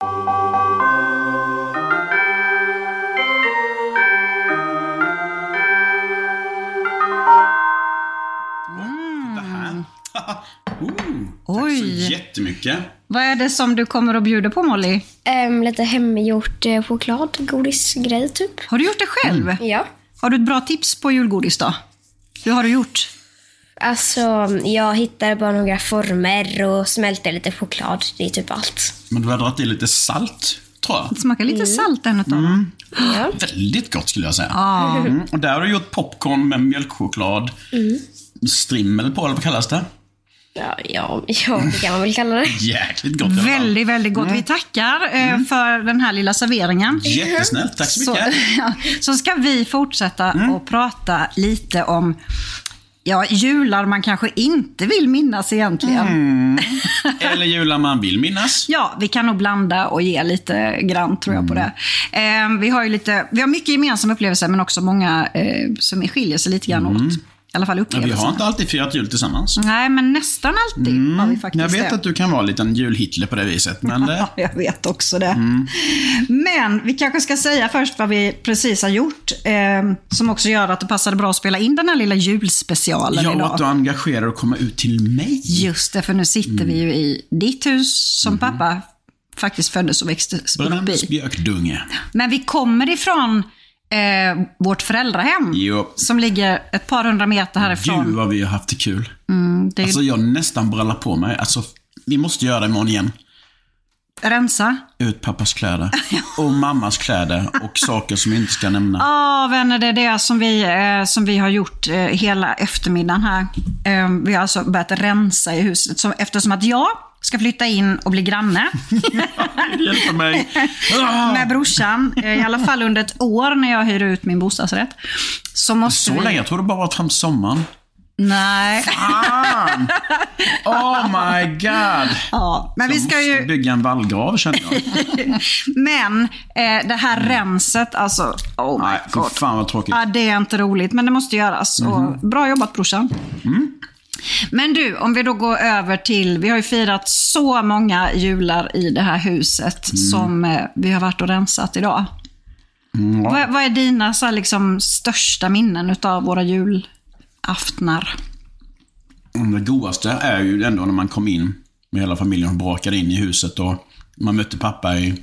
Det här. Ooh, tack Oj. så jättemycket. Vad är det som du kommer att bjuda på Molly? Ehm, lite hemgjort eh, choklad, godisgrej typ. Har du gjort det själv? Ja. Har du ett bra tips på julgodis då? Hur har du gjort? Alltså, jag hittar bara några former och smälter lite choklad. Det är typ allt. Men du har dragit i lite salt, tror jag. Det smakar lite salt en utav dem. Ja. Väldigt gott skulle jag säga. Mm. Och där har du gjort popcorn med mjölkchoklad. Strimmel på, eller vad kallas det? Ja, ja, ja, det kan man väl kalla det. Jäkligt gott. Väldigt, väldigt gott. Vi tackar eh, för den här lilla serveringen. Jättesnällt, tack så Så, mycket. ja, så ska vi fortsätta och prata lite om ja, jular man kanske inte vill minnas egentligen. Eller jular man vill minnas. Ja, vi kan nog blanda och ge lite grann tror jag på det. Eh, vi har ju lite, vi har mycket gemensamma upplevelser men också många eh, som skiljer sig lite grann åt. I alla fall Ja, vi har inte alltid firat jul tillsammans. Nej, men nästan alltid har vi faktiskt Jag vet det. att du kan vara en liten julhitler på det viset, men det... Ja, jag vet också det. Men vi kanske ska säga först vad vi precis har gjort. Eh, som också gör att det passade bra att spela in den här lilla julspecialen Jag idag. att du engagerar och komma ut till mig. Just det, för nu sitter vi ju i ditt hus som pappa faktiskt föddes och växte upp i. björkdunge. Men vi kommer ifrån eh, vårt föräldrahem. Jo. Som ligger ett par hundra meter härifrån. Gud vad vi har haft det kul. det är Alltså jag nästan brallar på mig. Alltså, vi måste göra det imorgon igen. Rensa. Ut pappas kläder. Och mammas kläder. Och saker som jag inte ska nämna. Ja, vänner, det är det som vi, eh, som vi har gjort eh, hela eftermiddagen här. Eh, vi har alltså börjat rensa i huset. Så, eftersom att jag ska flytta in och bli granne Hjälp mig. Ah! med brorsan, eh, i alla fall under ett år när jag hyr ut min bostadsrätt. Så måste Så vi... länge? Jag trodde bara varit fram sommaren. Nej. Fan! Oh my god! Ja, men vi Jag ska måste ju... bygga en vallgrav känner jag. Men eh, det här renset, alltså... Oh my Nej, god. fan vad tråkigt. Ja, det är inte roligt, men det måste göras. Och bra jobbat brorsan. Men du, om vi då går över till, vi har ju firat så många jular i det här huset som eh, vi har varit och rensat idag. Vad, vad är dina så här, liksom, största minnen av våra julaftnar? Mm, Det godaste är ju ändå när man kom in med hela familjen och brakade in i huset och man mötte pappa i,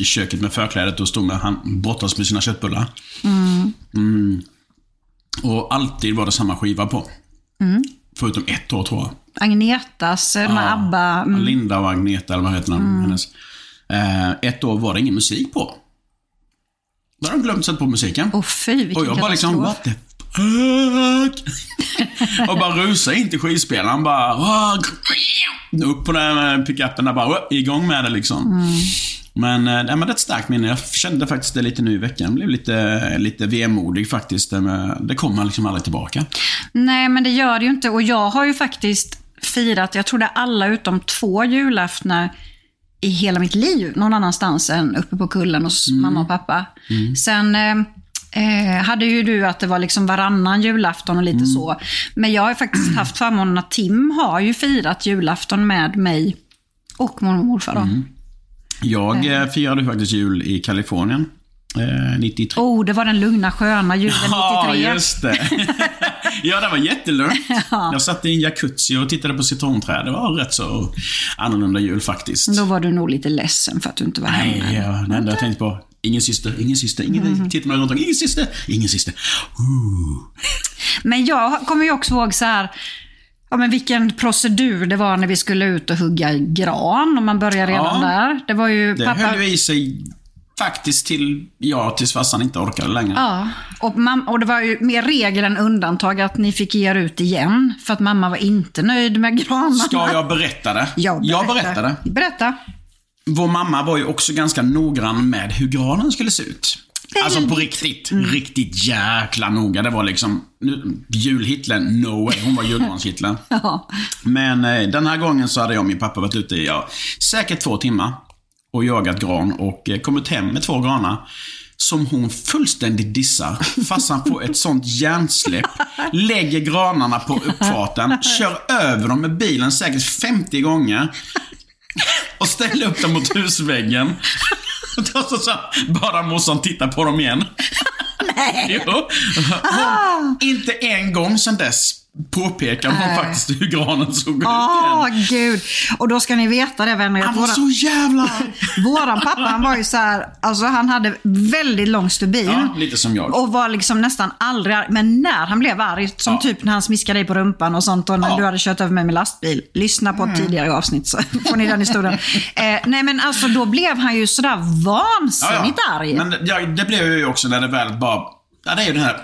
i köket med förklädet och stod med, han brottades med sina köttbullar. Mm. Och alltid var det samma skiva på. Förutom ett år tror jag. Agnetas, ja. med ABBA. Mm. Linda och Agneta, eller vad heter hon? Hennes. Eh, ett år var det ingen musik på. Då har de glömt sätta på musiken. Åh fy, vilken och jag bara liksom, what the fuck? och bara rusa in till skivspelaren bara, upp på den pickupen där bara, igång med det liksom. Men eh, det var ett starkt minne. Jag kände faktiskt det lite nu i veckan. Jag blev lite, lite vemodig faktiskt. Det, kommer liksom aldrig tillbaka. Nej, men det gör det ju inte. Och jag har ju faktiskt firat, jag tror det är alla utom två julaftnar i hela mitt liv någon annanstans än uppe på kullen hos mamma och pappa. Sen eh, eh, hade ju du att det var liksom varannan julafton och lite så. Men jag har faktiskt haft förmånen att Tim har ju firat julafton med mig och mormor och morfar. Jag eh, firade faktiskt jul i Kalifornien. Eh, 93. Oh, det var den lugna sköna julen 93. Ja, just det. ja, det var jättelugnt. Jag satt i en jacuzzi och tittade på citronträd. Det var rätt så annorlunda jul faktiskt. Då var du nog lite ledsen för att du inte var hemma. Nej, ja, det enda jag tänkte på. Ingen syster, ingen syster, ingen... Mm. Tittar man runt omkring. Ingen syster, ingen syster. Ooh. Men jag kommer ju också ihåg så här, ja, men vilken procedur det var när vi skulle ut och hugga gran. Om man börjar redan Ja. där. Det var ju Det pappa... höll ju i sig faktiskt till, ja, tills farsan inte orkade längre. Ja, och, mam- och det var ju mer regel än undantag att ni fick ge er ut igen. För att mamma var inte nöjd med granarna. Ska jag berätta det? Ja, Jag berätta. berättade. Berätta. Vår mamma var ju också ganska noggrann med hur granen skulle se ut. Alltså på riktigt. Mm. Riktigt jäkla noga. Det var liksom julhitlen, no way. Hon var julgranshitlen. Ja. Men eh, den här gången så hade jag och min pappa varit ute i ja, säkert två timmar och jagat gran och eh, kommit hem med två granar. Som hon fullständigt dissar. Farsan får ett sånt hjärnsläpp. Lägger granarna på uppfarten. Kör över dem med bilen säkert 50 gånger. Och ställer upp dem mot husväggen. Så, så bara morsan titta på dem igen. Nej. Jo. Hon, inte en gång sedan dess påpekar hon faktiskt hur granen såg ut Åh, igen. gud. Och då ska ni veta det vänner. Han var våra- så jävla. Våran pappa han var ju så här, alltså han hade väldigt lång stubin. Ja, lite som jag. Och var liksom nästan aldrig arg. Men när han blev arg, som Ja. typ när han smiskade dig på rumpan och sånt och när Ja. du hade kört över mig med lastbil. Lyssna på ett tidigare avsnitt så får ni den historien. eh, nej men alltså då blev han ju sådär vansinnigt arg. Men det- ja, det blev ju också när det väl bara... Ja, det är ju den här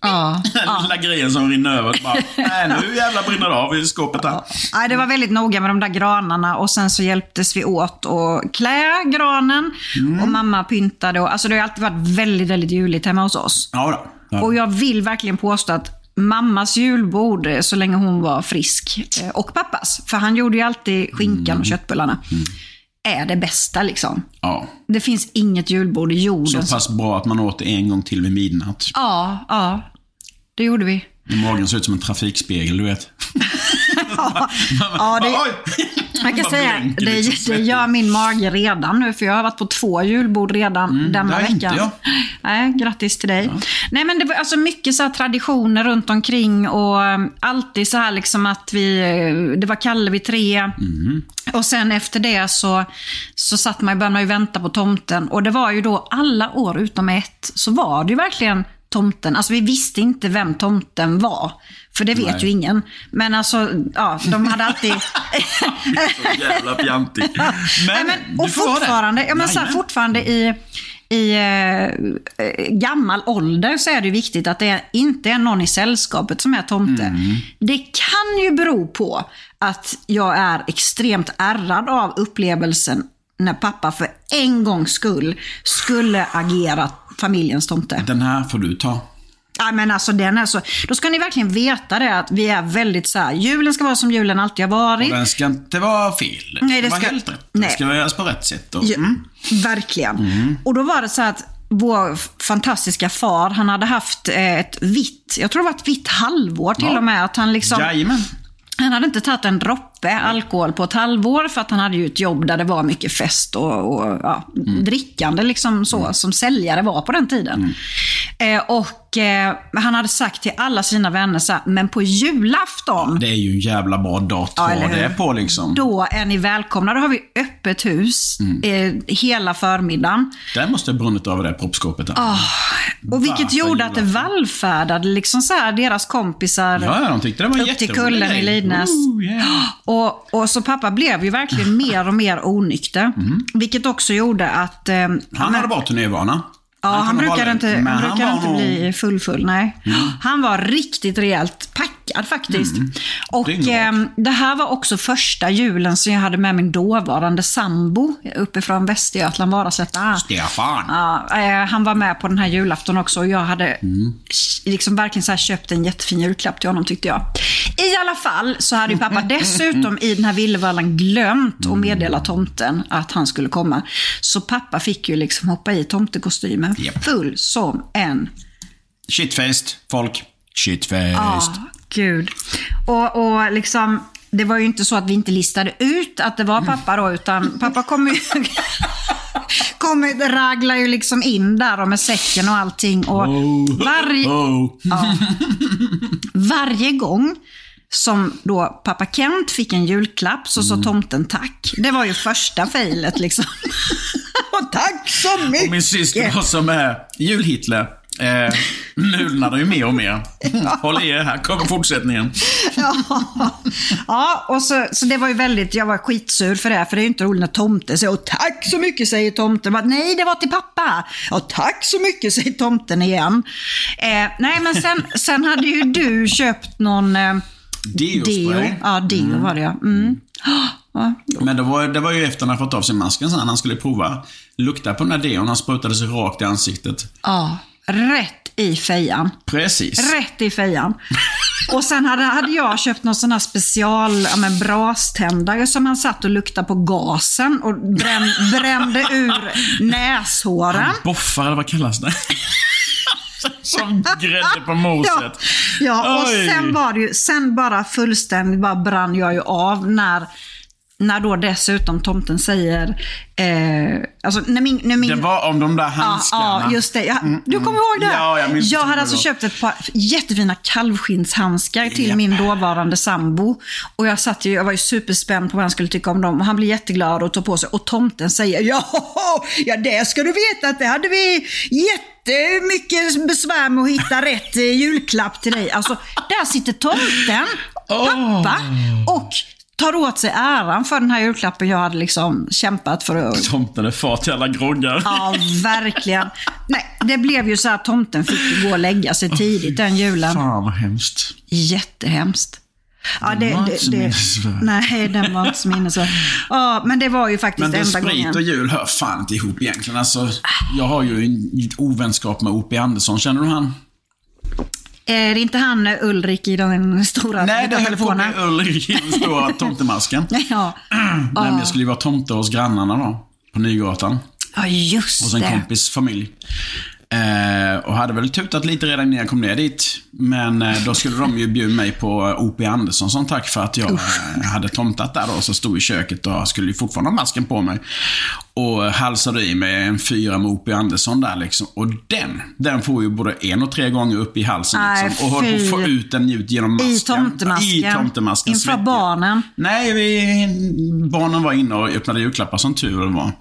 Ja. lilla grejen som rinner över. Bara, Nej, nu jävlar brinner det av i skåpet här. Nej, det var väldigt noga med de där granarna och sen så hjälptes vi åt att klä granen Mm. och mamma pyntade. Och, alltså det har alltid varit väldigt, väldigt juligt hemma hos oss. Ja, då. Ja. Och jag vill verkligen påstå att mammas julbord, så länge hon var frisk, eh, och pappas, för han gjorde ju alltid skinkan Mm. och köttbullarna, är det bästa liksom. ja. Det finns inget julbord i jorden. Så pass bra att man åt det en gång till vid midnatt. Ja, ja. Det gjorde vi. Magen ser ut som en trafikspegel, du vet. Ja, det- Oj! Jag kan säga, det, liksom. det gör min mage redan nu, för jag har varit på två julbord redan det denna har inte veckan. jag. Nej, grattis till dig. Nej, men det var alltså mycket så traditioner runt omkring och um, alltid så här liksom att vi, eh, det var Kalle vid tre. Mm. Och sen efter det så, så satt man, började man ju vänta på tomten. Och det var ju då alla år utom ett, så var det ju verkligen tomten. Alltså vi visste inte vem tomten var. För det vet Nej. ju ingen. Men alltså, ja, de hade alltid... Så jävla fjantig. Men, Nej, men, och fortfarande, ja, men så här, fortfarande i, i eh, eh, gammal ålder så är det ju viktigt att det inte är någon i sällskapet som är tomte. Mm. Det kan ju bero på att jag är extremt ärrad av upplevelsen när pappa för en gångs skull skulle agera familjens tomte. Den här får du ta. Ja, men alltså den är så, då ska ni verkligen veta det att vi är väldigt så här, julen ska vara som julen alltid har varit. Och den ska inte vara fel. Nej, det vara ska- helt rätt. nej. Den ska göras på rätt sätt. Och, Ja, mm. Verkligen. Och då var det så att vår fantastiska far, han hade haft eh, ett vitt, jag tror det var ett vitt halvår till Ja. och med. Att han liksom, Jajamän. Han hade inte tagit en droppe alkohol på ett halvår för att han hade ju ett jobb där det var mycket fest och, och ja, Mm. drickande liksom så, som säljare var på den tiden. Eh, och eh, han hade sagt till alla sina vänner så här, men på julafton, Det är ju en jävla bra dag att Ja, eller hur? det på liksom. då är ni välkomna. Då har vi öppet hus Mm. eh, hela förmiddagen. Där måste ha brunnit över det proppskåpet. Ah, Och vilket Varför gjorde att det vallfärdade liksom så här, deras kompisar Ja, ja, de tyckte det var upp till kullen i. Lidnäs. Ooh, yeah. Och, och så pappa blev ju verkligen mer och mer onykter. Vilket också gjorde att... Eh, Mm. Han hade bra turnévana. Ja, han, kunde brukade inte, han var inte nog- bli full full, nej. Han var riktigt rejält packad faktiskt. Och Det är bra. eh, det här var också första julen som jag hade med min dåvarande sambo uppifrån Västergötland, Varaslätta. Stefan. Ja, eh, han var med på den här julafton också och jag hade Mm. liksom verkligen så köpt en jättefin julklapp till honom tyckte jag. I alla fall så hade ju pappa dessutom i den här villevallan glömt Mm. att meddela tomten att han skulle komma. Så pappa fick ju liksom hoppa i tomtekostymen Japp. full som en Shitfaced, folk. Shitfaced. Ja, gud. Och, och liksom, det var ju inte så att vi inte listade ut att det var pappa då, utan pappa kom ju... kom, raglar ju liksom in där och med säcken och allting. Och varje, Oh. varje gång som då pappa Kent fick en julklapp så sa tomten tack. Det var ju första failet liksom. och tack så mycket! Och min syster var som är jul-Hitler. Eh, mulnar ju mer och mer. Håll i er, här kommer fortsättningen. Ja, ja och så, så det var ju väldigt, jag var skitsur för det, för det är ju inte roligt när tomten säger "Åh, tack så mycket säger tomten. Bara, Nej, det var till pappa. Ja, tack så mycket säger tomten igen. Eh, nej, men sen, sen hade ju du köpt någon eh, Deo-spray. deo. Ja, deo var det ja. Mm. Ja, Men det var, det var ju efter han hade fått av sig masken sen han skulle prova. Lukta på den där deon, han sprutade sig rakt i ansiktet. ja, rätt i fejan. Precis. Rätt i fejan. Och sen hade, hade jag köpt någon sån här special ja, men braständare som han satt och luktade på gasen och brän, brände ur näshåren. Boffar, eller vad kallas det? Som grädde på moset. Ja, ja och Oj. sen var det ju, sen bara fullständigt bara brann jag ju av när när då dessutom tomten säger, eh, alltså när min, när min Det var om de där handskarna. ja, just det. Ja, du kommer ihåg det? Mm, Ja, jag jag hade alltså köpt ett par jättefina kalvskinnshandskar till Japp. min dåvarande sambo. Och jag, satt ju, jag var ju superspänd på vad han skulle tycka om dem. Och han blev jätteglad och tog på sig. Och tomten säger, ja, ja det ska du veta att det hade vi jättemycket besvär med att hitta rätt julklapp till dig. Alltså, där sitter tomten, pappa, och tar åt sig äran för den här julklappen jag hade liksom kämpat för att Tomten är far till alla groggar. Ja, verkligen. Nej, det blev ju så att tomten fick gå och lägga sig tidigt den julen. Fan vad hemskt. Jättehemskt. Ja, Den var inte så minnesvärd. Nej, den var inte så minnesvärd. Ja, men det var ju faktiskt Men det, enda sprit gången. och jul hör fan inte ihop egentligen. Alltså, jag har ju en ovänskap med O.P. Andersson. Känner du han? Är det inte han Ulrik i den stora Nej, det höll på med Ulrik i den stora tomtemasken. Ja. Nej, men jag skulle ju vara tomte hos grannarna då. På Nygatan. ja, just Hos en det. kompis familj. Eh, och hade väl tutat lite redan innan jag kom ner dit. Men eh, då skulle de ju bjuda mig på O.P. Andersson som tack för att jag eh, hade tomtat där då. Så stod i köket och skulle ju fortfarande ha masken på mig. Och halsade i mig en fyra med O.P. Andersson där liksom. Och den, den får ju både en och tre gånger upp i halsen Nej, liksom. Och höll på att få ut den ut genom masken. I tomtemasken. I tomtemasken. Inför svettig. barnen. Nej, vi, barnen var inne och öppnade julklappar som tur var.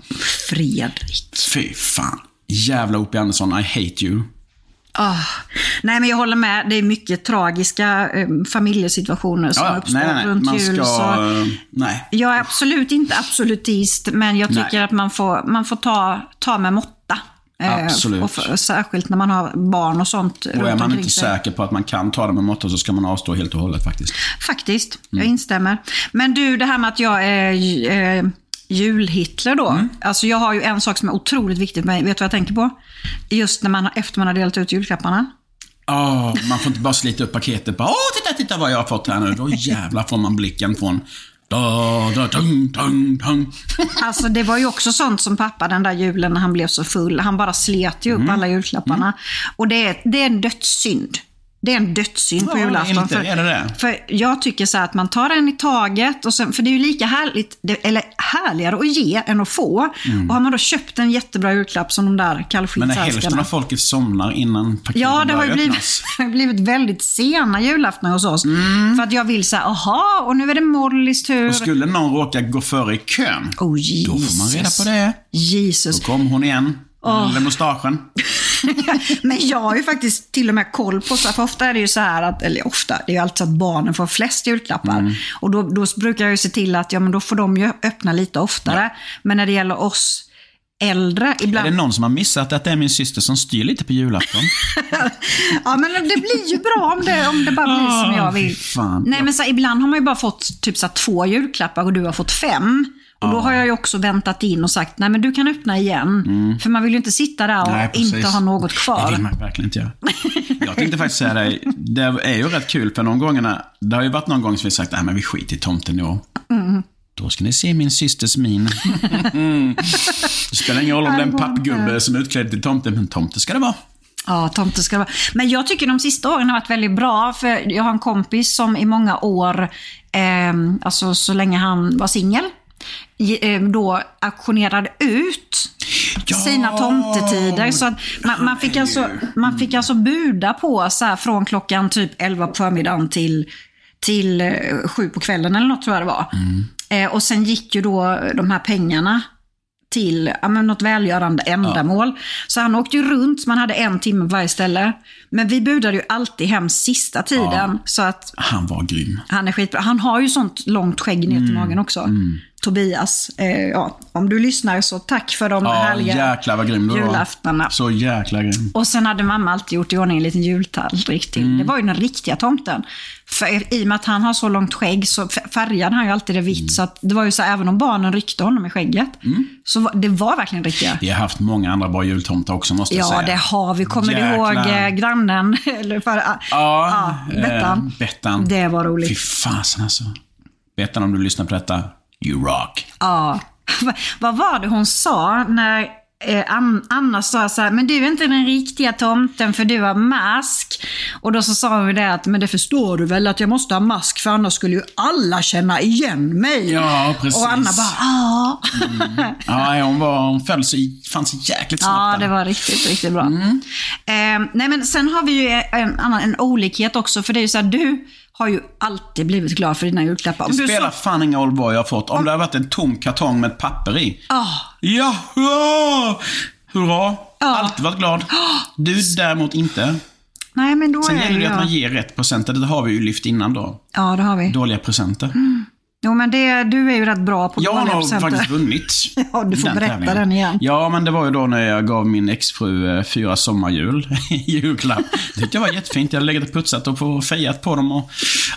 Fredrik. Fy fan. Jävla O.P. Andersson, I hate you. Ah. Nej, men jag håller med. Det är mycket tragiska eh, familjesituationer som Ja, uppstår nej, nej, runt Man jul. ska... Så Nej. jag är absolut inte absolutist, men jag tycker Nej. att man får, man får ta, ta med måtta. Eh, Absolut. Och för, särskilt när man har barn och sånt Och är man inte sig. säker på att man kan ta det med måtta så ska man avstå helt och hållet faktiskt. Faktiskt, jag Mm. instämmer. Men du, det här med att jag är eh, jul-Hitler då. Mm. Alltså jag har ju en sak som är otroligt viktigt med mig. Vet du vad jag tänker på? Just när man, efter man har delat ut julklapparna. Åh, man får inte bara slita upp paketet bara Åh, titta, titta vad jag har fått här nu. Då jävlar får man blicken från da, da, tung, tung, tung. Alltså det var ju också sånt som pappa den där julen när han blev så full. Han bara slet ju upp Mm. alla julklapparna. Och det är, det är en dödssynd. Det är en dödssynd på Ja, julafton. inte för, är det det. för jag tycker så att man tar en i taget, och sen, för det är ju lika härligt, eller härligare att ge än att få. Och har man då köpt en jättebra julklapp som de där Mm. Men hälften av folket somnar innan paketen Ja, det har ju blivit, blivit väldigt sena julaftnar hos oss. Mm. För att jag vill säga, aha, och nu är det Mollis tur. Och skulle någon råka gå före i kön, Oh, då får man reda Jesus. på det. Jesus. Då kom hon igen. Åh. Med mustaschen. Men jag har ju faktiskt till och med koll på, så för ofta är det ju så här att, eller ofta, det är ju alltid så att barnen får flest julklappar. Mm. Och då, då brukar jag ju se till att, ja men då får de ju öppna lite oftare. Men när det gäller oss äldre. Ibland... Är det någon som har missat att det är min syster som styr lite på julafton? Ja, men det blir ju bra om det, om det bara blir som jag vill. fan. Nej, men så, här, ibland har man ju bara fått typ så här, två julklappar och du har fått fem. Och då har jag ju också väntat in och sagt, nej men du kan öppna igen. För man vill ju inte sitta där och Mm. Nej, inte ha något Det kvar. vill man verkligen inte göra. Jag tänkte faktiskt säga det, det är ju rätt kul för någon gångerna, det har ju varit någon gång som vi sagt, nej men vi skiter i tomten i år. Mm. Då ska ni se min systers min. det spelar ingen roll om det är en pappgubbe som är utklädd till tomte, men tomte ska det vara. Ja, tomte ska det vara. Men jag tycker de sista åren har varit väldigt bra. För jag har en kompis som i många år, eh, alltså så länge han var singel, ge- då auktionerade ut Ja, sina tomtetider. Så att man, man, fick alltså, man fick alltså buda på så här, från klockan typ 11 på förmiddagen till, till eh, 7 på kvällen eller något tror jag det var. Eh, och sen gick ju då de här pengarna till ja, men något välgörande ändamål. Så han åkte ju runt, man hade en timme på varje ställe. Men vi budade ju alltid hem sista tiden. Så att Han var grym. han är skitbra. Han har ju sånt långt skägg ner Mm. till magen också. Tobias, eh, ja, om du lyssnar så tack för de Ja, härliga jäklar vad grym du var. julaftnarna. Så jäkla grym. Och sen hade mamma alltid gjort i ordning en liten jultallrik till. Mm. Det var ju den riktiga tomten. För i och med att han har så långt skägg så färgade han ju alltid det Mm. vitt. Så att det var ju så även om barnen ryckte honom i skägget. Så var, det var verkligen riktiga. Vi har haft många andra bra jultomtar också måste jag Ja, säga. det har vi. Kommer du ihåg eh, grannen? Eller för, ah, Ja, ja, Bettan. Eh, Bettan. Det var Fy roligt. fasen alltså. Bettan, om du lyssnar på detta, you rock. Ja. Vad var det hon sa när eh, An- Anna sa så här, men du är inte den riktiga tomten för du har mask. Och då så sa hon det att, men det förstår du väl att jag måste ha mask för annars skulle ju alla känna igen mig. Ja, precis. Och Anna bara, ja. Ja, hon, var, hon föll så, fann sig jäkligt snabbt Ja, det var riktigt, riktigt bra. Eh, nej, men sen har vi ju en annan en olikhet också. För det är ju så här, du har ju alltid blivit glad för dina julklappar. Om Det spelar så, fan ingen roll vad jag har fått. Om det har varit en tom kartong med ett papper i. Ah. Ja, hurra! Hurra! Ja. Alltid varit glad. Du däremot inte. nej, men då Sen är gäller det jag... att man ger rätt presenter. Det har vi ju lyft innan då. Ja, det har vi. Dåliga presenter. Jo, men det, du är ju rätt bra på Jag har faktiskt vunnit. Ja, du får berätta tävlingen. den igen. Ja, men det var ju då när jag gav min exfru eh, fyra sommarjul i julklapp. Det tyckte jag var jättefint. Jag hade legat och putsat och på- fejat på dem. Och,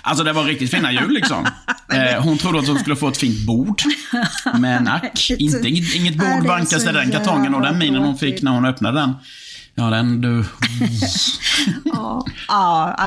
alltså det var riktigt fina jul liksom. Eh, hon trodde att hon skulle få ett fint bord. Men ack, inte, inget, inget bord vankas i den kartongen och den minen hon fick när hon öppnade den. Ja, den du... Ja,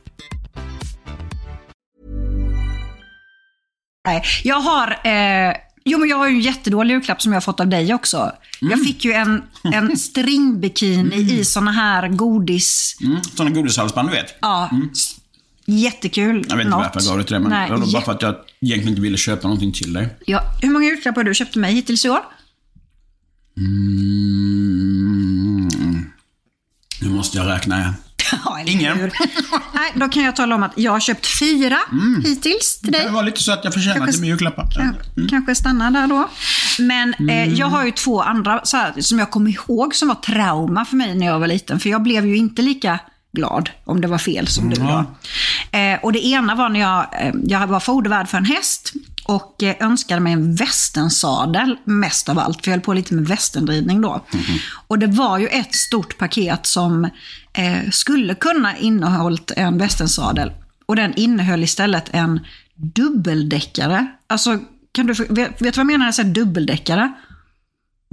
nej. Jag har... Eh, jo, men jag har ju en jättedålig julklapp som jag har fått av dig också. Mm. Jag fick ju en, en stringbikini i såna här godis... Mm, sådana godishalsband du vet. Ja, s- jättekul. Jag vet inte Något. varför jag gav det till dig, men Nej, det var bara för att jag egentligen inte ville köpa någonting till dig. ja, hur många julklappar har du köpt till mig hittills i år? Mm. Nu måste jag räkna. Ja, Ingen. hur? Nej, då kan jag tala om att jag har köpt fyra hittills till dig. Det var lite så att jag förtjänade Kanske- min julklappar. Kan- Kanske stanna där då. Men eh, Mm. jag har ju två andra här, som jag kommer ihåg som var trauma för mig när jag var liten. För jag blev ju inte lika glad om det var fel som du Ja. då. Eh, och det ena var när jag, eh, jag var fodervärd för en häst och eh, önskade mig en västensadel mest av allt. För jag höll på lite med västernridning då. Och det var ju ett stort paket som eh, skulle kunna innehållit en västensadel. Och den innehöll istället en dubbeldäckare. Alltså, kan du, vet, vet du vad jag menar när jag säger dubbeldäckare?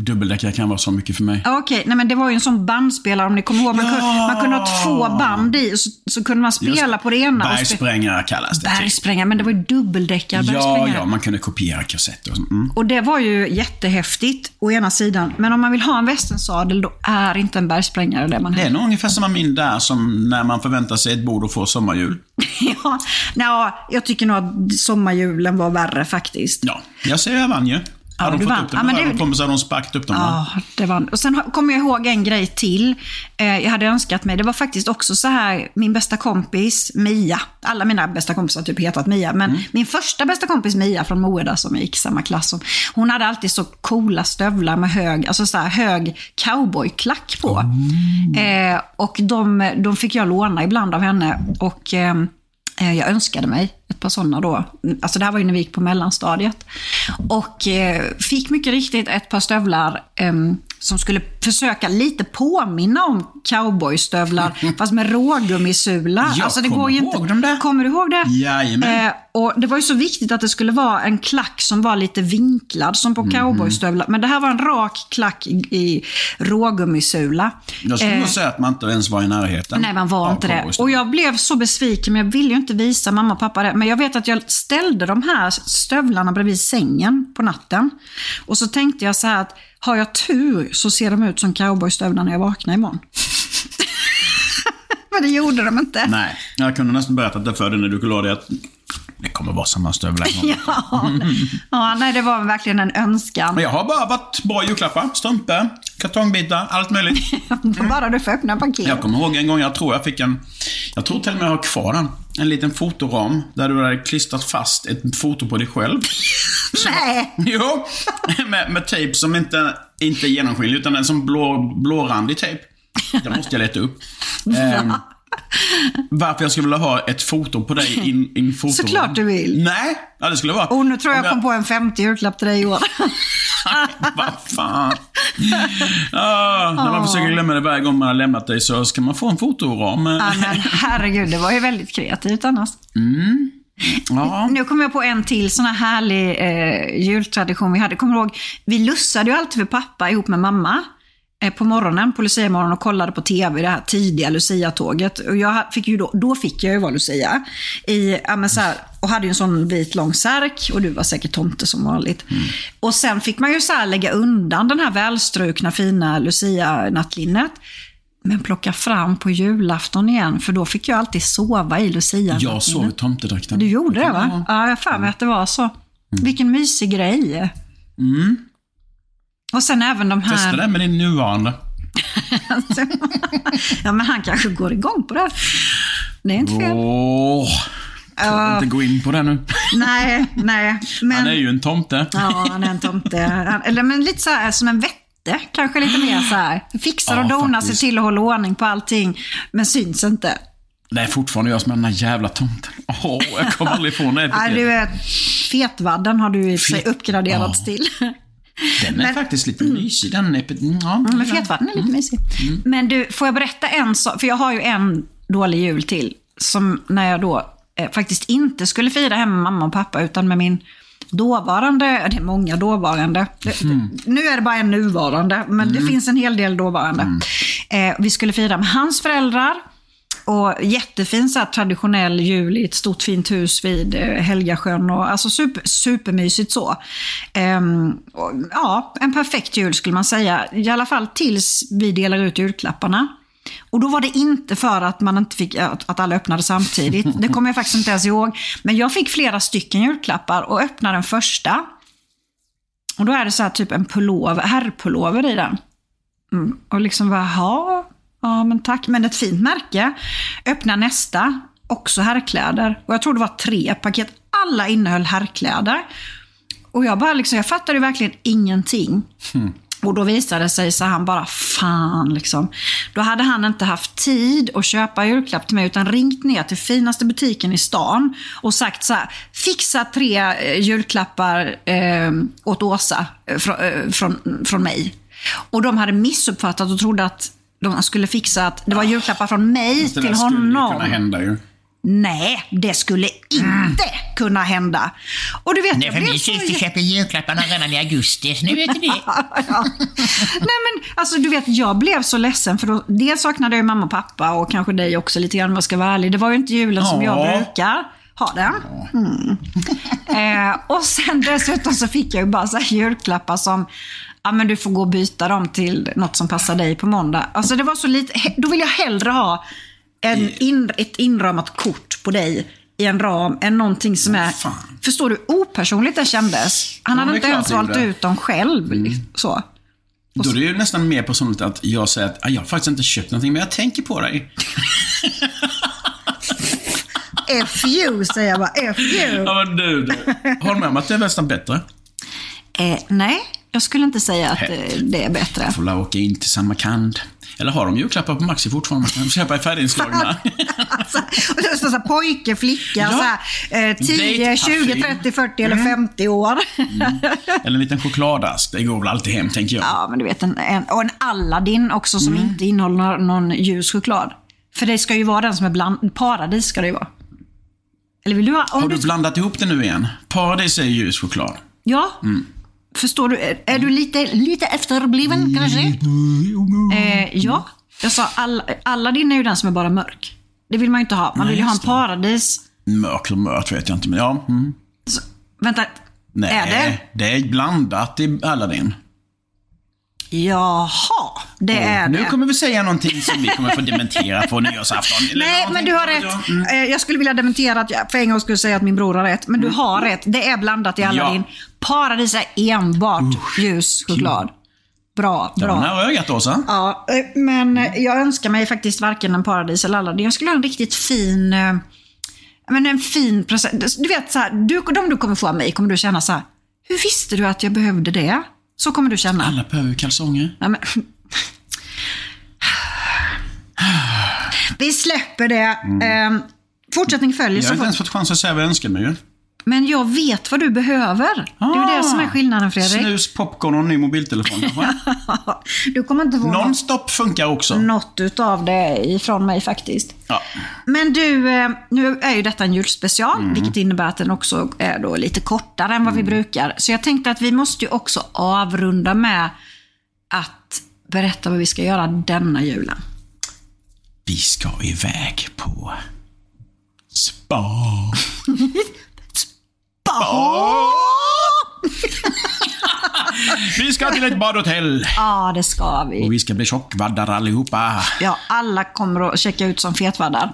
Dubbeldäckare kan vara så mycket för mig. Okej, nej men det var ju en sån bandspelare om ni kommer ihåg. Man, Ja! kunde, man kunde ha två band i så, så kunde man spela Just- på det ena. Bergsprängare kallas det. typ. Bergsprängare, men det var ju dubbeldäckare Ja, ja, man kunde kopiera kassetter och sånt. Mm. Och det var ju jättehäftigt å ena sidan. Men om man vill ha en västernsadel då är inte en bergsprängare det man Det är nog ungefär samma min där som när man förväntar sig ett bord och får sommarjul. ja, ja, jag tycker nog att sommarjulen var värre faktiskt. Ja, jag säger jag vann ju. Du de fått vann. upp det Ja, men det- så hade de sparkat upp dem. va? Ja, det var... Och sen kommer jag ihåg en grej till. Eh, jag hade önskat mig. Det var faktiskt också så här, min bästa kompis Mia. Alla mina bästa kompisar har typ hetat Mia. Men Mm. min första bästa kompis Mia från Moeda som jag gick i samma klass som. Hon hade alltid så coola stövlar med hög, alltså så här, hög cowboyklack på. Eh, och de, de fick jag låna ibland av henne. Och... Eh, Eh, jag önskade mig ett par sådana då. Alltså det här var ju när vi gick på mellanstadiet. Och eh, fick mycket riktigt ett par stövlar ehm, som skulle försöka lite påminna om cowboystövlar, fast med rågummisula. Jag alltså det kommer går ju ihåg inte. dem där. Kommer du ihåg det? Jajamän. Eh, och det var ju så viktigt att det skulle vara en klack som var lite vinklad, som på cowboystövlar. Men det här var en rak klack i, i rågummisula. Jag skulle Eh, säga att man inte ens var i närheten. Nej, man var inte det. Och jag blev så besviken, men jag ville ju inte visa mamma och pappa det. Men jag vet att jag ställde de här stövlarna bredvid sängen på natten. Och så tänkte jag så här att har jag tur så ser de ut som cowboystövlar när jag vaknar imorgon. men det gjorde de inte. Nej, jag kunde nästan berättat det för dig när du la det att det kommer vara samma stövlar. Ja, ja, nej, det var verkligen en önskan. Men jag har bara varit bra julklappar. Strumpor, kartongbitar, allt möjligt. Bara du får öppna paket. Jag kommer ihåg en gång, jag tror jag fick en... Jag tror till och med jag har kvar den. En liten fotoram där du hade klistrat fast ett foto på dig själv. Nej! Jo, med, med tejp som inte, inte är genomskinlig utan en som blå, blårandig tejp. Det måste jag leta upp. Ehm, varför jag skulle vilja ha ett foto på dig i en- i en fotoram. Såklart du vill. Nej, ja, det skulle vara... Och nu tror jag jag kom på en 50 julklapp till dig i år. Vad fan. Ah, när man försöker glömma det varje gång man har lämnat dig så ska man få en fotoram. ja, men herregud, det var ju väldigt kreativt annars. Ja. Nu kommer jag på en till sån här härlig eh, jultradition vi hade. Kommer du ihåg? Vi lussade ju alltid för pappa ihop med mamma eh, på morgonen, på Lucia-morgonen och kollade på tv, det här tidiga Lucia-tåget. Och jag fick ju då, då fick jag ju vara Lucia. I, ja, så här, och hade ju en sån vit lång särk och du var säkert tomte som vanligt. Och sen fick man ju så här lägga undan den här välstrukna fina Lucia-nattlinnet. Men plocka fram på julafton igen, för då fick jag alltid sova i Lucia. Jag sov i tomtedräkten. Du gjorde det va? Ja, jag har för mig att det var så. Vilken mysig grej. Och sen även de Testa här... det med din nuvarande. ja, men han kanske går igång på det. Det är inte fel. Åh, kan inte gå in på det nu. Nej, nej. Men... Han är ju en tomte. Ja, han är en tomte. Han, eller men lite så här som en vette. Kanske lite mer så här. Fixar och Ja, donar sig till och håller ordning på allting. Men syns inte. Det är fortfarande jag som är den där jävla tomten. Åh, jag kommer aldrig ifrån det. Nej, du är fetvadden har du i och sig uppgraderats Ja. till. Den är faktiskt lite mysig. Den är... Ja, Men fetvatten är lite mysig. Men du, får jag berätta en sak? För jag har ju en dålig jul till. Som när jag då eh, faktiskt inte skulle fira hemma med mamma och pappa, utan med min dåvarande, det är många dåvarande. Det- Nu är det bara en nuvarande, men det finns en hel del dåvarande. Eh, vi skulle fira med hans föräldrar. Och jättefin så här, traditionell jul i ett stort fint hus vid eh, Helgasjön. Och, alltså super, supermysigt så. Ehm, och, ja, en perfekt jul skulle man säga. I alla fall tills vi delar ut julklapparna. Och då var det inte för att man inte fick, att, alla öppnade samtidigt. Det kommer jag faktiskt inte ens ihåg. Men jag fick flera stycken julklappar och öppnade den första. Och då är det så här typ en pullover, herrpullover i den. Mm. Och liksom bara, jaha, ja men tack. Men ett fint märke. Öppna nästa, också herrkläder. Och jag tror det var tre paket. Alla innehöll herrkläder. Och jag bara liksom, jag fattade verkligen ingenting. Hmm. Och då visade det sig så han bara, fan liksom. Då hade han inte haft tid att köpa julklapp till mig utan ringt ner till finaste butiken i stan och sagt så här, fixa tre eh, julklappar eh, åt Åsa eh, från, eh, från, från mig. Och de hade missuppfattat och trodde att de skulle fixa att det var julklappar från mig Det till skulle ju honom. kunna hända ju. Nej, det skulle inte kunna hända. Och du vet, Nej, jag för min syster köper julklapparna redan i augusti, så nu vet du det. ja. Nej men alltså du vet, jag blev så ledsen för då, dels saknade jag ju mamma och pappa och kanske dig också lite grann om jag ska vara ärlig. Det var ju inte julen som jag Ja. brukar ha den. Mm. Eh, och sen dessutom så fick jag ju bara så här julklappar som Ja, men du får gå och byta dem till något som passar dig på måndag. Alltså det var så lite, då vill jag hellre ha en in, ett inramat kort på dig i en ram än någonting som är, fan. förstår du, opersonligt det kändes. Han Ja, hade inte ens valt ut dem själv. liksom, Så. Då är det ju nästan mer personligt att jag säger att "Ah, jag har faktiskt inte köpt någonting, men jag tänker på dig. F you, säger jag bara. F you. Ja, men du, du. Håll med om att det är nästan bättre. Eh, nej, jag skulle inte säga att eh, det är bättre. Får la åka in till Samarkand. Eller har de julklappar på Maxi fortfarande? Man kan köpa färdiginslagna. alltså, och det står så här, pojke, flicka, Ja. så här, eh, 10, Date-parfym. 20, 30, 40 eller 50 år. Eller en liten chokladask. Det går väl alltid hem, tänker jag. ja, men du vet, en, en, och en Aladdin också som Mm. inte innehåller någon, ljus choklad. För det ska ju vara den som är bland, paradis ska det ju vara. Eller vill du ha? Om Har du, du blandat ihop det nu igen? Paradis är ljus choklad. ja. Förstår du? Är, är du lite, lite efterbliven kanske? Eh, ja. Jag sa all, Aladdin är ju den som är bara mörk. Det vill man ju inte ha. Man vill ju ha en paradis. Mörk eller mört vet jag inte, men ja. Mm. Så, vänta, Nej, är det? det är blandat i Aladdin. Jaha, det är Nu det. kommer vi säga någonting som vi kommer få dementera på nyårsafton. Nej, men du har rätt. jag- Mm. Eh, Jag skulle vilja dementera att jag för en gång skulle säga att min bror har rätt. Men du har rätt. Det är blandat i Aladdin. Paradis är enbart ljus choklad. Bra, Det var bra. nära ögat, Åsa. Ja, eh, men jag önskar mig faktiskt varken en paradis eller Aladdin. Jag skulle ha en riktigt fin, eh, men en fin present. Du vet, så här, du, de du kommer få av mig kommer du känna så här, hur visste du att jag behövde det? Så kommer du känna. Alla behöver kalsonger. Nej, men... Vi släpper det. Eh, fortsättning följer. Jag har inte ens fått chans att säga vad jag önskar mig ju. Men jag vet vad du behöver. Det är det som är skillnaden Fredrik. Snus, popcorn och en ny mobiltelefon. Du kommer inte få Nonstop funkar också. något utav det ifrån mig faktiskt. Ja. Men du, eh, nu är ju detta en julspecial, vilket innebär att den också är då lite kortare än vad vi brukar. Så jag tänkte att vi måste ju också avrunda med att berätta vad vi ska göra denna julen. Vi ska iväg på spa. Vi ska till ett badhotell. Ja, det ska Och vi. vi ska bli tjockvaddar allihopa. Ja, alla kommer att checka ut som fetvaddar.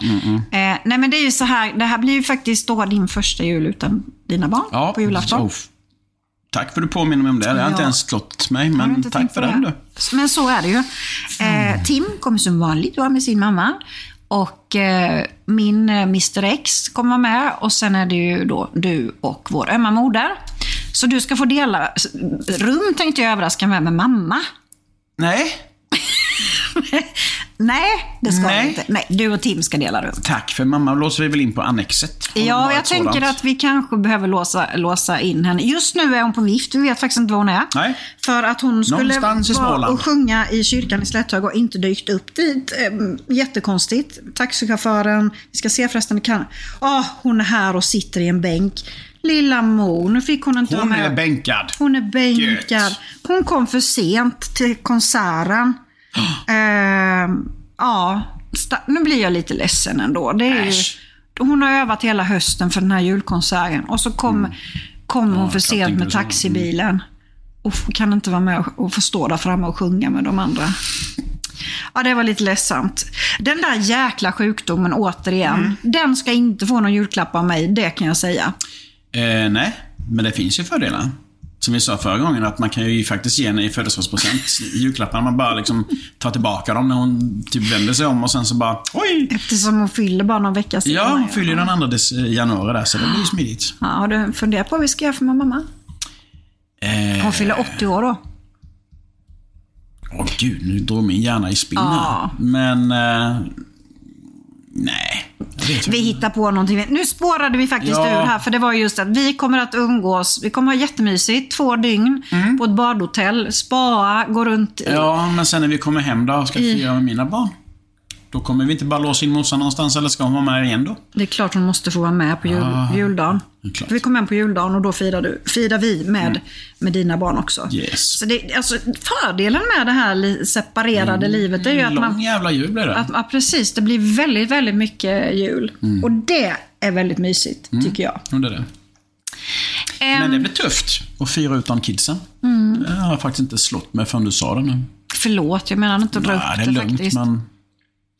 Eh, nej, men det är ju så här, det här blir ju faktiskt då din första jul utan dina barn på julafton. oh, Tack för att du påminner mig om det. Det har inte Ja. ens slått mig, men inte tack för den det? du. Men så är det ju. Eh, Tim kommer som vanligt vara med sin mamma. Och eh, min eh, Mr X kommer med. Och sen är det ju då du och vår ömma moder. Så du ska få dela rum tänkte jag överraska med med mamma. Nej, Nej, det ska Nej. vi inte. Nej, du och Tim ska dela rum. tack. För mamma låser vi väl in på Annexet. Ja, jag tänker sådant. att vi kanske behöver låsa, låsa in henne. Just nu är hon på vift, vi vet faktiskt inte var hon är. Nej. För att hon skulle vara och sjunga i kyrkan i Slätthög och inte dykt upp dit. Ehm, Jättekonstigt. Taxichauffören, vi ska se förresten, kan... Åh, hon är här och sitter i en bänk. Lilla Mo, nu fick hon inte Hon är bänkad. Hon är bänkad. Gött. Hon kom för sent till konserten. Ehm, ja, nu blir jag lite ledsen ändå. Det är ju, hon har övat hela hösten för den här julkonserten och så kom, kom hon för klart sent med så. taxibilen. Och f- kan inte vara med och, och få stå där framme och sjunga med de andra. Ja, det var lite ledsamt. Den där jäkla sjukdomen återigen, Mm. den ska inte få någon julklapp av mig, det kan jag säga. Eh, nej, men det finns ju fördelar. Som vi sa förra gången, att man kan ju faktiskt ge henne i födelsedagspresent julklappar. Man bara liksom tar tillbaka dem när hon typ vänder sig om och sen så bara oj! Eftersom hon fyller bara någon vecka senare. Ja, hon fyller den andra des- januari där, så det blir ju smidigt. Ja, har du funderat på vad vi ska göra för min mamma? Eh, Hon fyller 80 år då. Åh gud, nu drog min hjärna i spinn här. Ja. Men... Eh, nej. Vi hittar på någonting. Nu spårade vi faktiskt Ja. ur här, för det var just att vi kommer att umgås. Vi kommer att ha jättemysigt, två dygn, på ett badhotell, spaa, gå runt. i- Ja, men sen när vi kommer hem då, ska jag fira med mina barn. Då kommer vi inte bara låsa in morsan någonstans, eller ska hon vara med igen då? Det är klart hon måste få vara med på jul, Ah, juldagen. Vi kommer hem på juldagen och då firar, du, firar vi med, med dina barn också. Mm. Yes. Så det, alltså, fördelen med det här separerade livet är ju att Mm. Lång man... jävla jul blir det. Att, ja, precis. Det blir väldigt, väldigt mycket jul. Mm. Och det är väldigt mysigt, tycker jag. Ja, det är det. Men det blir tufft att fira utan kidsen. Mm. Det har jag faktiskt inte slått mig förrän du sa det nu. Förlåt, jag menar inte att dra Nej, upp det det, är lugnt, faktiskt. men...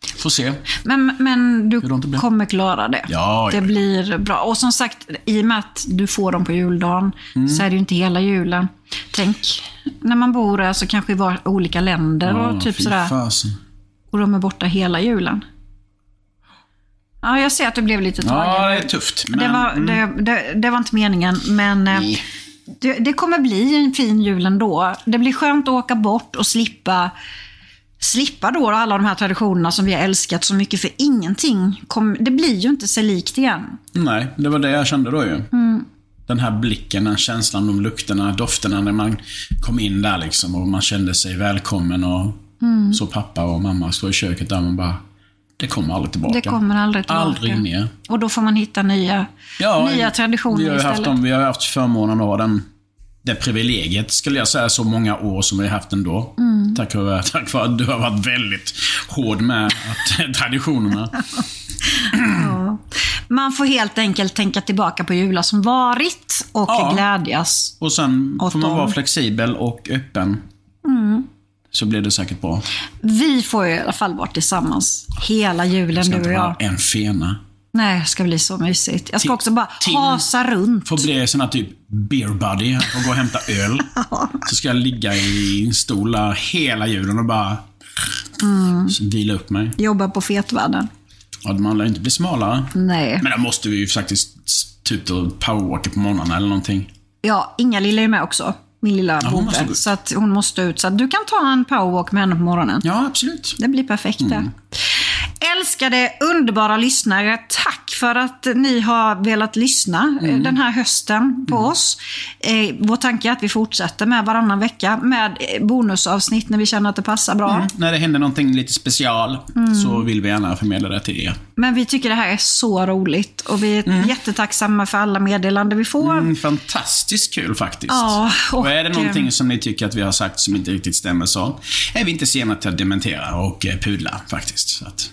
Får se. Men, men du kommer klara det. Ja, det ja, ja. blir bra. Och som sagt, i och med att du får dem på juldagen Mm. så är det ju inte hela julen. Tänk när man bor alltså, kanske i var, olika länder och typ sådär. fasen. Och de är borta hela julen. Ja, jag ser att du blev lite tagen. Ja, det är tufft. Men, det, var, mm, det, det, det var inte meningen, men eh, Nej. det, det kommer bli en fin jul ändå. Det blir skönt att åka bort och slippa slippa då alla de här traditionerna som vi har älskat så mycket, för ingenting kom, det blir ju inte sig likt igen. Nej, det var det jag kände då ju. Mm. Den här blicken, den känslan, de lukterna, dofterna när man kom in där liksom och man kände sig välkommen och Mm. så pappa och mamma stå i köket där och man bara det kommer aldrig tillbaka. Det kommer aldrig tillbaka. Aldrig mer. Och då får man hitta nya, nya traditioner vi har istället. haft, dem, vi har haft förmånen att ha den, det privilegiet, skulle jag säga, så många år som vi har haft ändå. Mm. Tack, vare, tack vare att du har varit väldigt hård med att, traditionerna. Man får helt enkelt tänka tillbaka på jular som varit och Ja. glädjas. Och sen får man vara flexibel och öppen. Mm. Så blir det säkert bra. Vi får ju i alla fall vara tillsammans hela julen, Ska du inte och jag. en fena. Nej, det ska bli så mysigt. Jag ska också bara Tim- hasa runt. Får bli sån här typ beer buddy och gå och hämta öl. Så ska jag ligga i en stol hela julen och bara Mm. vila upp mig. Jobba på fetvärlden. Ja, man lär inte bli smalare. Nej. Men då måste vi ju faktiskt ut och powerwalka på morgnarna eller någonting. Ja, Inga lilla är med också. Min lilla Ja, ut. Så att hon måste ut. Så att du kan ta en powerwalk med henne på morgonen. Ja, absolut. Det blir perfekt det. Mm. Älskade, underbara lyssnare. Tack för att ni har velat lyssna eh, Mm. den här hösten på oss. Eh, vår tanke är att vi fortsätter med varannan vecka med eh, bonusavsnitt när vi känner att det passar bra. Mm. När det händer någonting lite special Mm. så vill vi gärna förmedla det till er. Men vi tycker det här är så roligt och vi är jättetacksamma för alla meddelanden vi får. Mm, fantastiskt kul faktiskt. Ja, och, och, är det någonting eh, som ni tycker att vi har sagt som inte riktigt stämmer så är vi inte sena till att dementera och eh, pudla faktiskt. Så att,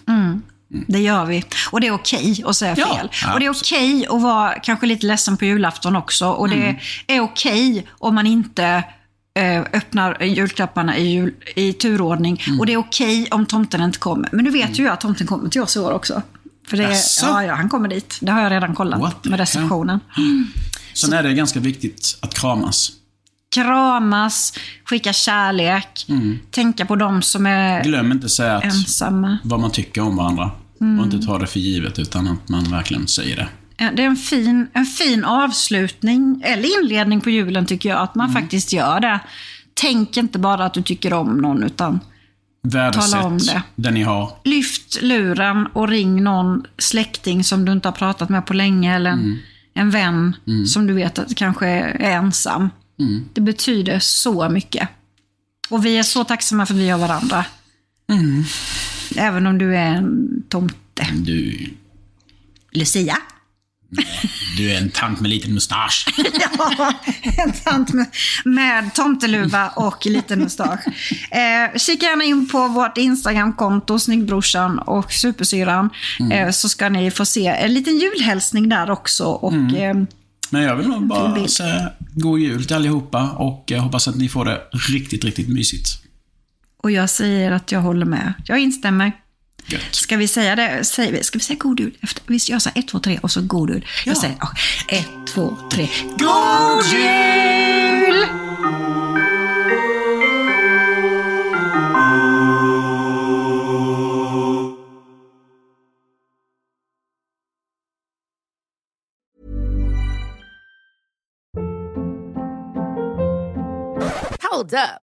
Det gör vi. Och det är okej att säga Ja, fel. ja, och det är okej att vara kanske lite ledsen på julafton också. Och Mm. det är okej om man inte öppnar julklapparna i, jul, i turordning. Mm. Och det är okej om tomten inte kommer. Men du vet ju att tomten kommer till oss i år också. För det, Jaså? ja, ja, han kommer dit. Det har jag redan kollat med receptionen. Sen är det ganska viktigt att kramas. Kramas, skicka kärlek, tänka på de som är Mm. Glöm inte säga att ensamma. vad man tycker om varandra. Mm. Och inte ta det för givet utan att man verkligen säger det. Ja, Det är en fin, en fin avslutning, eller inledning på julen tycker jag, att man Mm. faktiskt gör det. Tänk inte bara att du tycker om någon, utan Tala om Värdesätt det. det ni har. lyft luren och ring någon släkting som du inte har pratat med på länge, eller en, Mm. en vän som du vet att kanske är ensam. Mm. Det betyder så mycket. Och vi är så tacksamma för att vi har varandra. Mm. Även om du är en tomte. Du, Lucia? Du är en tant med liten mustasch. Ja, en tant med, med tomteluva och liten mustasch. Eh, kika gärna in på vårt Instagramkonto, Snyggbrorsan och Supersyran. Eh, så ska ni få se en liten julhälsning där också. Och, eh, Men jag vill nog bara säga god jul till allihopa och jag hoppas att ni får det riktigt, riktigt mysigt. och jag säger att jag håller med. Jag instämmer. Gött. Ska vi säga det? Säger vi, ska vi säga god jul? Efter, vi gör så här, ett, två, tre och så god jul. Jag säger ja, ett, två, tre. God jul! Hold up.